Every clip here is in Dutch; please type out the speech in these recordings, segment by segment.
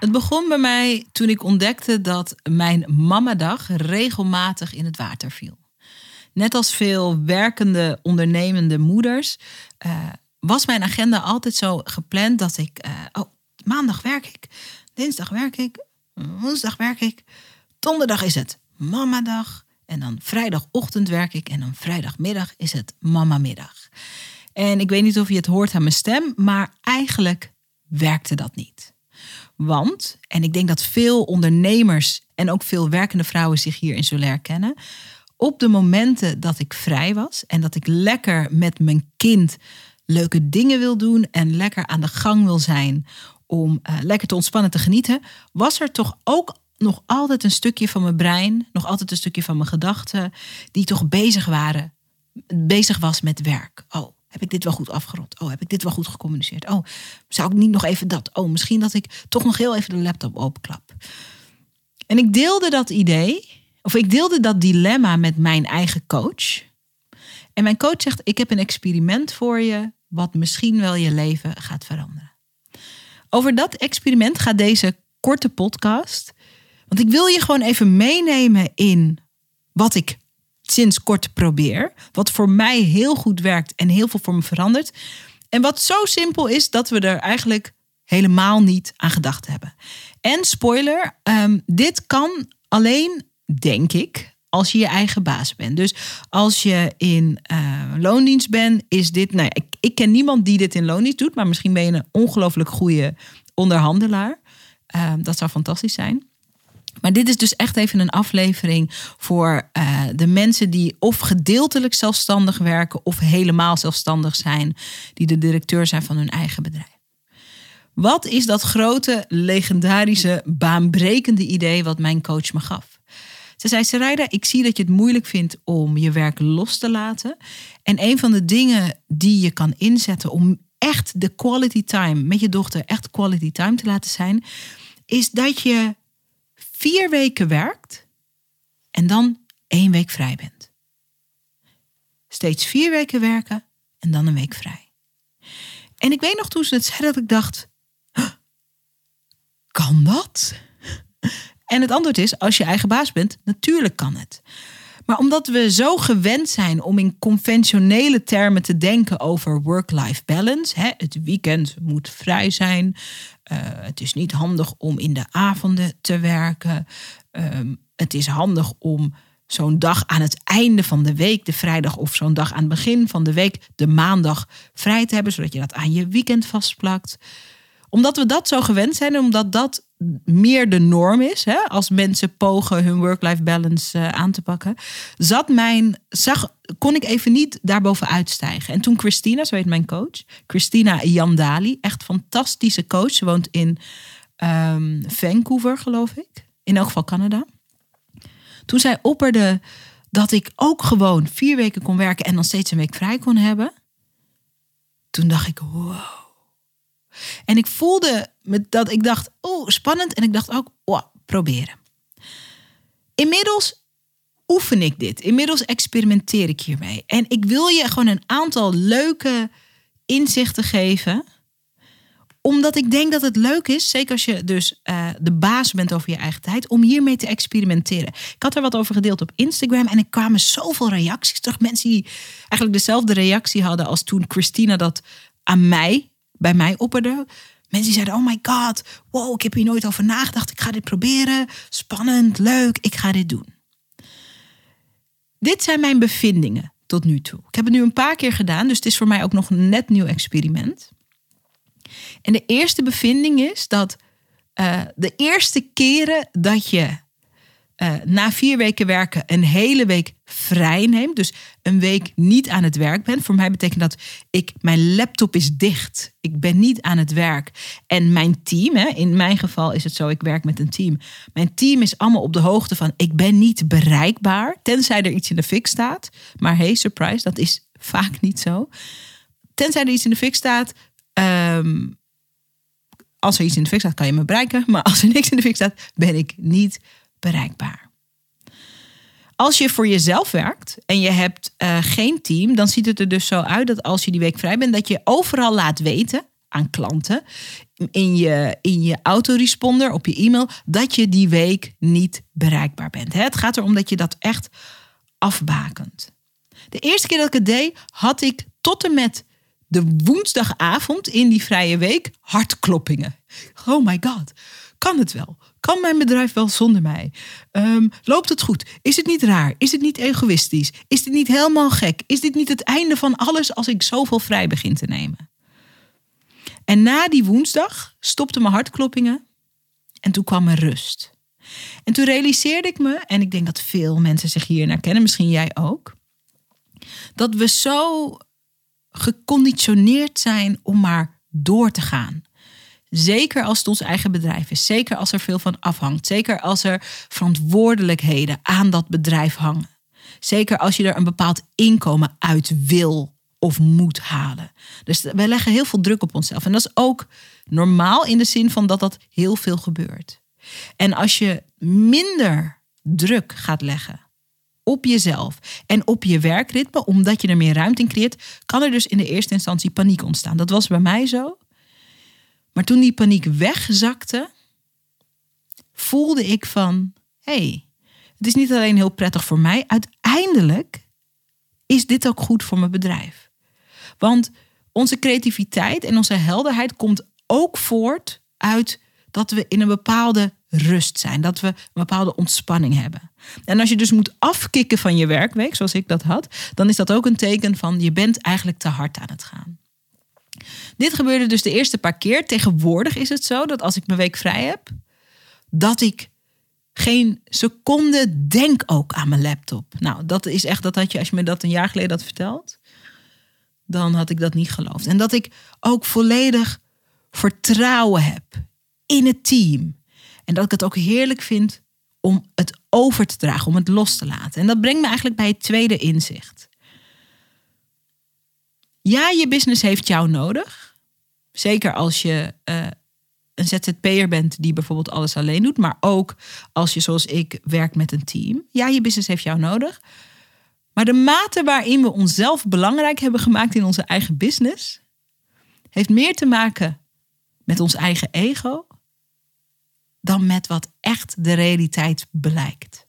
Het begon bij mij toen ik ontdekte dat mijn mamadag regelmatig in het water viel. Net als veel werkende, ondernemende moeders uh, was mijn agenda altijd zo gepland dat ik, uh, oh, maandag werk ik, dinsdag werk ik, woensdag werk ik, donderdag is het mamadag en dan vrijdagochtend werk ik en dan vrijdagmiddag is het mamamiddag. En ik weet niet of je het hoort aan mijn stem, maar eigenlijk werkte dat niet. Want, en ik denk dat veel ondernemers en ook veel werkende vrouwen zich hierin zullen herkennen. Op de momenten dat ik vrij was en dat ik lekker met mijn kind leuke dingen wil doen en lekker aan de gang wil zijn om uh, lekker te ontspannen te genieten, was er toch ook nog altijd een stukje van mijn brein, nog altijd een stukje van mijn gedachten, die toch bezig waren, bezig was met werk. Oh, heb ik dit wel goed afgerond? Oh, heb ik dit wel goed gecommuniceerd? Oh, zou ik niet nog even dat? Oh, misschien dat ik toch nog heel even de laptop openklap. En ik deelde dat idee, of ik deelde dat dilemma met mijn eigen coach. En mijn coach zegt: Ik heb een experiment voor je, wat misschien wel je leven gaat veranderen. Over dat experiment gaat deze korte podcast. Want ik wil je gewoon even meenemen in wat ik sinds kort probeer. Wat voor mij heel goed werkt en heel veel voor me verandert. En wat zo simpel is dat we er eigenlijk helemaal niet aan gedacht hebben. En spoiler, um, dit kan alleen, denk ik, als je je eigen baas bent. Dus als je in uh, loondienst bent, is dit. Nou ik, ik, ken niemand die dit in loondienst doet, maar misschien ben je een ongelooflijk goede onderhandelaar. Uh, dat zou fantastisch zijn. Maar dit is dus echt even een aflevering voor uh, de mensen die of gedeeltelijk zelfstandig werken of helemaal zelfstandig zijn, die de directeur zijn van hun eigen bedrijf. Wat is dat grote, legendarische, baanbrekende idee wat mijn coach me gaf? Ze zei, Sarayda, ik zie dat je het moeilijk vindt om je werk los te laten. En een van de dingen die je kan inzetten om echt de quality time met je dochter, echt quality time te laten zijn, is dat je vier weken werkt en dan één week vrij bent. Steeds vier weken werken en dan een week vrij. En ik weet nog toen ze het zei dat ik dacht, kan dat? En het antwoord is, als je eigen baas bent, natuurlijk kan het. Maar omdat we zo gewend zijn om in conventionele termen te denken over work-life balance, hè, het weekend moet vrij zijn, uh, het is niet handig om in de avonden te werken, um, het is handig om zo'n dag aan het einde van de week, de vrijdag of zo'n dag aan het begin van de week, de maandag vrij te hebben, zodat je dat aan je weekend vastplakt omdat we dat zo gewend zijn omdat dat meer de norm is, hè, als mensen pogen hun work-life balance uh, aan te pakken, zat mijn, zag, kon ik even niet daarboven uitstijgen. En toen Christina, zo heet mijn coach, Christina Jandali, echt fantastische coach, ze woont in um, Vancouver, geloof ik, in elk geval Canada. Toen zij opperde dat ik ook gewoon vier weken kon werken en dan steeds een week vrij kon hebben, toen dacht ik, wow en ik voelde dat ik dacht, oh, spannend. En ik dacht ook, oh, proberen. Inmiddels oefen ik dit. Inmiddels experimenteer ik hiermee. En ik wil je gewoon een aantal leuke inzichten geven omdat ik denk dat het leuk is, zeker als je dus uh, de baas bent over je eigen tijd, om hiermee te experimenteren. Ik had er wat over gedeeld op Instagram en ik kwamen zoveel reacties terug. Mensen die eigenlijk dezelfde reactie hadden als toen Christina dat aan mij bij mij opperde. Mensen zeiden, oh my god, wow, ik heb hier nooit over nagedacht. Ik ga dit proberen. Spannend, leuk, ik ga dit doen. Dit zijn mijn bevindingen tot nu toe. Ik heb het nu een paar keer gedaan, dus het is voor mij ook nog een net nieuw experiment. En de eerste bevinding is dat uh, de eerste keren dat je uh, na vier weken werken een hele week vrij neemt. Dus een week niet aan het werk ben. Voor mij betekent dat ik, mijn laptop is dicht. Ik ben niet aan het werk. En mijn team, hè, in mijn geval is het zo, ik werk met een team. Mijn team is allemaal op de hoogte van, ik ben niet bereikbaar. Tenzij er iets in de fik staat. Maar hey, surprise, dat is vaak niet zo. Tenzij er iets in de fik staat, um, als er iets in de fik staat, kan je me bereiken. Maar als er niks in de fik staat, ben ik niet bereikbaar. Als je voor jezelf werkt en je hebt uh, geen team, dan ziet het er dus zo uit dat als je die week vrij bent, dat je overal laat weten aan klanten in je, in je autoresponder op je e-mail dat je die week niet bereikbaar bent. Het gaat erom dat je dat echt afbakent. De eerste keer dat ik het deed, had ik tot en met de woensdagavond in die vrije week hartkloppingen. Oh my god, kan het wel? Kan mijn bedrijf wel zonder mij? Um, loopt het goed? Is het niet raar? Is het niet egoïstisch? Is dit niet helemaal gek? Is dit niet het einde van alles als ik zoveel vrij begin te nemen? En na die woensdag stopte mijn hartkloppingen en toen kwam er rust. En toen realiseerde ik me, en ik denk dat veel mensen zich hier kennen, misschien jij ook, dat we zo geconditioneerd zijn om maar door te gaan. Zeker als het ons eigen bedrijf is. Zeker als er veel van afhangt. Zeker als er verantwoordelijkheden aan dat bedrijf hangen. Zeker als je er een bepaald inkomen uit wil of moet halen. Dus wij leggen heel veel druk op onszelf. En dat is ook normaal in de zin van dat dat heel veel gebeurt. En als je minder druk gaat leggen op jezelf en op je werkritme, omdat je er meer ruimte in creëert, kan er dus in de eerste instantie paniek ontstaan. Dat was bij mij zo. Maar toen die paniek wegzakte, voelde ik van, hey, het is niet alleen heel prettig voor mij, uiteindelijk is dit ook goed voor mijn bedrijf. Want onze creativiteit en onze helderheid komt ook voort uit dat we in een bepaalde rust zijn, dat we een bepaalde ontspanning hebben. En als je dus moet afkicken van je werkweek, zoals ik dat had, dan is dat ook een teken van je bent eigenlijk te hard aan het gaan. Dit gebeurde dus de eerste paar keer. Tegenwoordig is het zo dat als ik mijn week vrij heb, dat ik geen seconde denk ook aan mijn laptop. Nou, dat is echt, dat had je, als je me dat een jaar geleden had verteld, dan had ik dat niet geloofd. En dat ik ook volledig vertrouwen heb in het team. En dat ik het ook heerlijk vind om het over te dragen, om het los te laten. En dat brengt me eigenlijk bij het tweede inzicht. Ja, je business heeft jou nodig. Zeker als je uh, een ZZP'er bent die bijvoorbeeld alles alleen doet. Maar ook als je zoals ik werkt met een team. Ja, je business heeft jou nodig. Maar de mate waarin we onszelf belangrijk hebben gemaakt in onze eigen business, heeft meer te maken met ons eigen ego dan met wat echt de realiteit blijkt.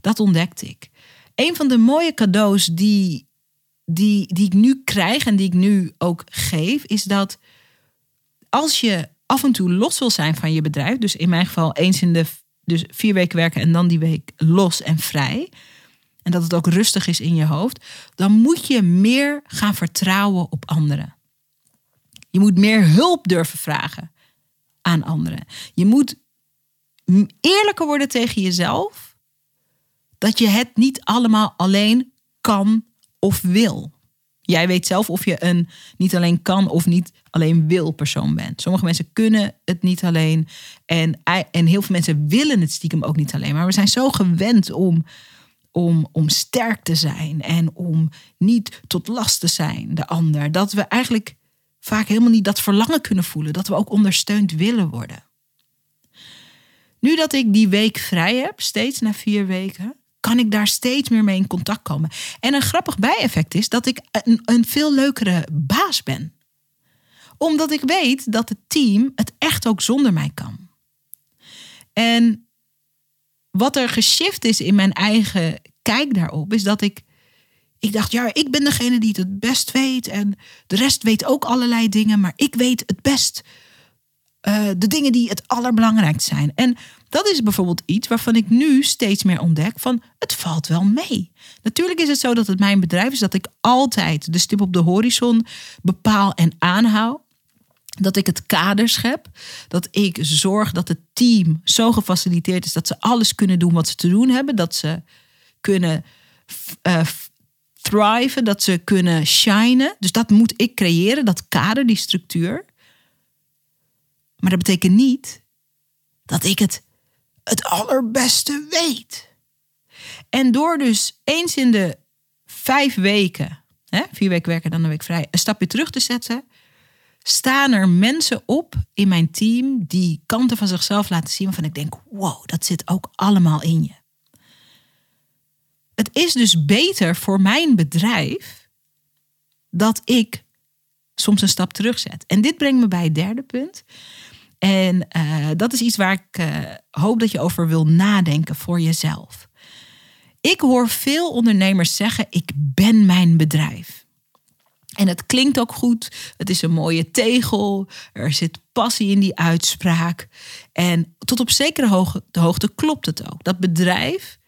Dat ontdekte ik. Een van de mooie cadeaus die, die, die ik nu krijg en die ik nu ook geef, is dat als je af en toe los wil zijn van je bedrijf, dus in mijn geval eens in de dus vier weken werken en dan die week los en vrij, en dat het ook rustig is in je hoofd, dan moet je meer gaan vertrouwen op anderen. Je moet meer hulp durven vragen aan anderen. Je moet eerlijker worden tegen jezelf dat je het niet allemaal alleen kan of wil. Jij weet zelf of je een niet alleen kan of niet alleen wil persoon bent. Sommige mensen kunnen het niet alleen. En, en heel veel mensen willen het stiekem ook niet alleen. Maar we zijn zo gewend om, om, om sterk te zijn en om niet tot last te zijn, de ander. Dat we eigenlijk vaak helemaal niet dat verlangen kunnen voelen. Dat we ook ondersteund willen worden. Nu dat ik die week vrij heb, steeds na vier weken, kan ik daar steeds meer mee in contact komen. En een grappig bijeffect is dat ik een, een veel leukere baas ben. Omdat ik weet dat het team het echt ook zonder mij kan. En wat er geshift is in mijn eigen kijk daarop, is dat ik. Ik dacht, ja, ik ben degene die het het best weet. En de rest weet ook allerlei dingen. Maar ik weet het best uh, de dingen die het allerbelangrijkst zijn. En dat is bijvoorbeeld iets waarvan ik nu steeds meer ontdek van het valt wel mee. Natuurlijk is het zo dat het mijn bedrijf is dat ik altijd de stip op de horizon bepaal en aanhoud. Dat ik het kader schep. Dat ik zorg dat het team zo gefaciliteerd is dat ze alles kunnen doen wat ze te doen hebben. Dat ze kunnen uh, thriven, dat ze kunnen shinen. Dus dat moet ik creëren, dat kader, die structuur. Maar dat betekent niet dat ik het het allerbeste weet. En door dus eens in de vijf weken, hè, vier weken werken dan een week vrij, een stapje terug te zetten, staan er mensen op in mijn team die kanten van zichzelf laten zien waarvan ik denk, wow, dat zit ook allemaal in je. Het is dus beter voor mijn bedrijf dat ik soms een stap terugzet. En dit brengt me bij het derde punt. En uh, dat is iets waar ik uh, hoop dat je over wil nadenken voor jezelf. Ik hoor veel ondernemers zeggen: Ik ben mijn bedrijf. En het klinkt ook goed. Het is een mooie tegel. Er zit passie in die uitspraak. En tot op zekere hoogte klopt het ook. Dat bedrijf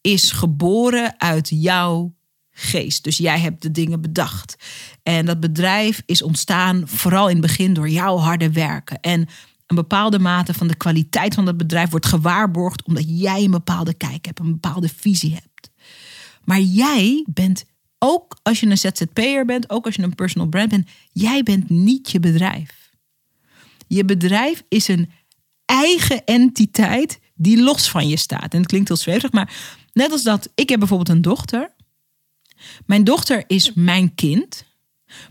is geboren uit jouw geest. Dus jij hebt de dingen bedacht. En dat bedrijf is ontstaan vooral in het begin door jouw harde werken. En een bepaalde mate van de kwaliteit van dat bedrijf wordt gewaarborgd omdat jij een bepaalde kijk hebt, een bepaalde visie hebt. Maar jij bent ook als je een ZZP'er bent, ook als je een personal brand bent, jij bent niet je bedrijf. Je bedrijf is een eigen entiteit die los van je staat. En het klinkt heel zweverig, maar net als dat, ik heb bijvoorbeeld een dochter. Mijn dochter is mijn kind,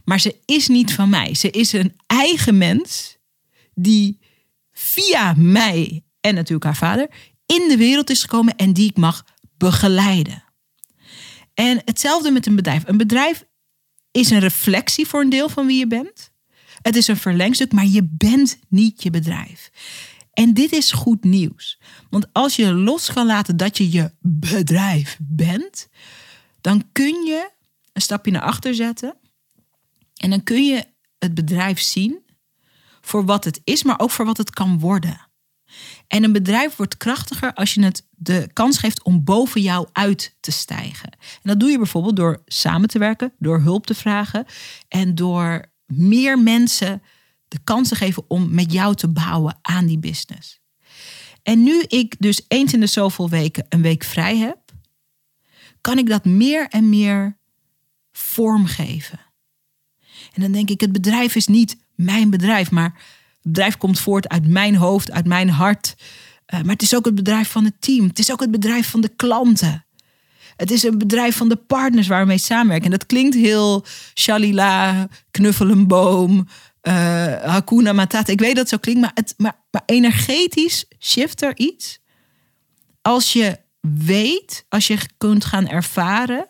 maar ze is niet van mij. Ze is een eigen mens die via mij en natuurlijk haar vader in de wereld is gekomen en die ik mag begeleiden. En hetzelfde met een bedrijf. Een bedrijf is een reflectie voor een deel van wie je bent. Het is een verlengstuk, maar je bent niet je bedrijf. En dit is goed nieuws. Want als je los kan laten dat je je bedrijf bent, dan kun je een stapje naar achter zetten. En dan kun je het bedrijf zien voor wat het is, maar ook voor wat het kan worden. En een bedrijf wordt krachtiger als je het de kans geeft om boven jou uit te stijgen. En dat doe je bijvoorbeeld door samen te werken, door hulp te vragen en door meer mensen de kans te geven om met jou te bouwen aan die business. En nu ik dus eens in de zoveel weken een week vrij heb, kan ik dat meer en meer vormgeven. En dan denk ik, het bedrijf is niet mijn bedrijf, maar het bedrijf komt voort uit mijn hoofd, uit mijn hart. Uh, maar het is ook het bedrijf van het team. Het is ook het bedrijf van de klanten. Het is een bedrijf van de partners waar we mee samenwerken. En dat klinkt heel shalila, knuffelenboom, uh, hakuna matata. Ik weet dat het zo klinkt, maar, het, maar, maar energetisch shift er iets. Als je weet, als je kunt gaan ervaren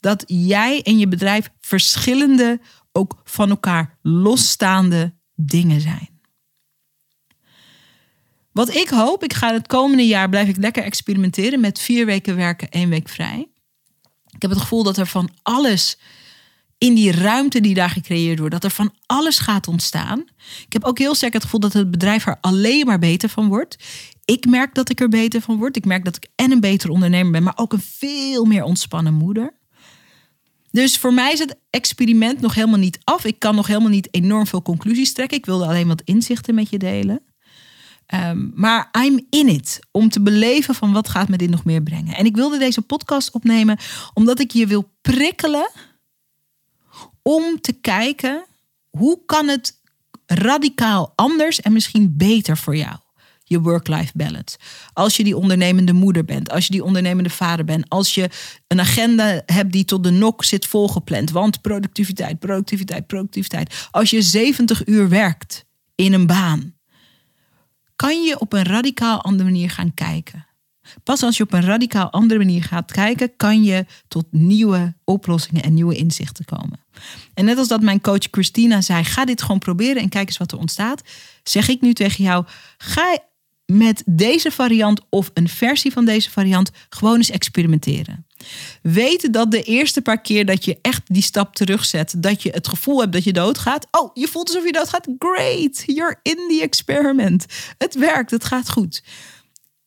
dat jij en je bedrijf verschillende, ook van elkaar losstaande dingen zijn. Wat ik hoop, ik ga het komende jaar blijf ik lekker experimenteren met vier weken werken, één week vrij. Ik heb het gevoel dat er van alles in die ruimte die daar gecreëerd wordt, dat er van alles gaat ontstaan. Ik heb ook heel sterk het gevoel dat het bedrijf er alleen maar beter van wordt. Ik merk dat ik er beter van word. Ik merk dat ik en een beter ondernemer ben, maar ook een veel meer ontspannen moeder. Dus voor mij is het experiment nog helemaal niet af. Ik kan nog helemaal niet enorm veel conclusies trekken. Ik wilde alleen wat inzichten met je delen. Um, maar I'm in it om te beleven van wat gaat me dit nog meer brengen. En ik wilde deze podcast opnemen omdat ik je wil prikkelen om te kijken hoe kan het radicaal anders en misschien beter voor jou. Je work-life balance. Als je die ondernemende moeder bent, als je die ondernemende vader bent, als je een agenda hebt die tot de nok zit volgepland, want productiviteit, productiviteit, productiviteit. Als je 70 uur werkt in een baan, kan je op een radicaal andere manier gaan kijken. Pas als je op een radicaal andere manier gaat kijken, kan je tot nieuwe oplossingen en nieuwe inzichten komen. En net als dat mijn coach Christina zei: ga dit gewoon proberen en kijk eens wat er ontstaat. Zeg ik nu tegen jou: ga met deze variant of een versie van deze variant gewoon eens experimenteren. Weet dat de eerste paar keer dat je echt die stap terugzet, dat je het gevoel hebt dat je doodgaat. Oh, je voelt alsof je doodgaat. Great, you're in the experiment. Het werkt, het gaat goed.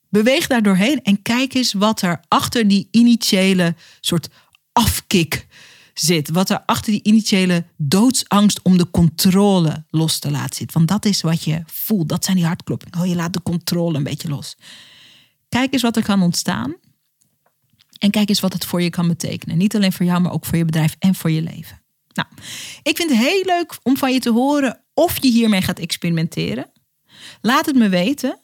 Beweeg daar doorheen en kijk eens wat er achter die initiële soort afkik zit. Wat er achter die initiële doodsangst om de controle los te laten zitten. Want dat is wat je voelt. Dat zijn die hartkloppingen. Oh, je laat de controle een beetje los. Kijk eens wat er kan ontstaan. En kijk eens wat het voor je kan betekenen. Niet alleen voor jou, maar ook voor je bedrijf en voor je leven. Nou, ik vind het heel leuk om van je te horen of je hiermee gaat experimenteren. Laat het me weten.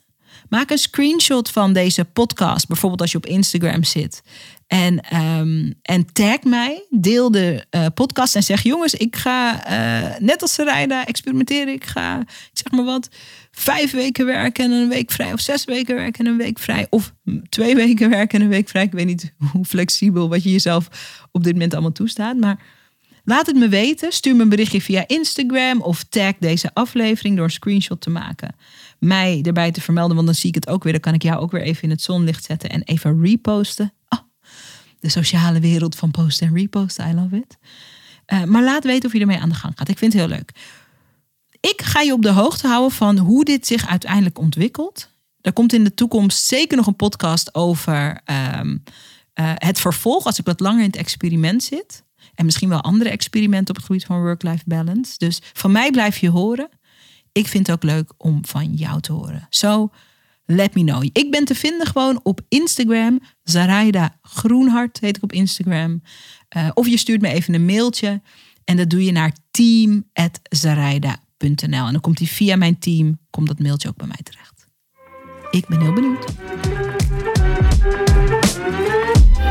Maak een screenshot van deze podcast, bijvoorbeeld als je op Instagram zit. En, um, en tag mij, deel de uh, podcast en zeg: Jongens, ik ga uh, net als Sarayda experimenteren. Ik ga, zeg maar wat, vijf weken werken en een week vrij. Of zes weken werken en een week vrij. Of twee weken werken en een week vrij. Ik weet niet hoe flexibel wat je jezelf op dit moment allemaal toestaat. Maar laat het me weten. Stuur me een berichtje via Instagram of tag deze aflevering door een screenshot te maken mij erbij te vermelden, want dan zie ik het ook weer. Dan kan ik jou ook weer even in het zonlicht zetten en even reposten. Oh, de sociale wereld van posten en reposten, I love it. Uh, maar laat weten of je ermee aan de gang gaat. Ik vind het heel leuk. Ik ga je op de hoogte houden van hoe dit zich uiteindelijk ontwikkelt. Er komt in de toekomst zeker nog een podcast over um, uh, het vervolg, als ik wat langer in het experiment zit. En misschien wel andere experimenten op het gebied van work-life balance. Dus van mij blijf je horen ik vind het ook leuk om van jou te horen. So, let me know. Ik ben te vinden gewoon op Instagram. Zaraida Groenhart heet ik op Instagram. Uh, of je stuurt me even een mailtje. En dat doe je naar team.zaraida.nl. En dan komt die via mijn team, komt dat mailtje ook bij mij terecht. Ik ben heel benieuwd.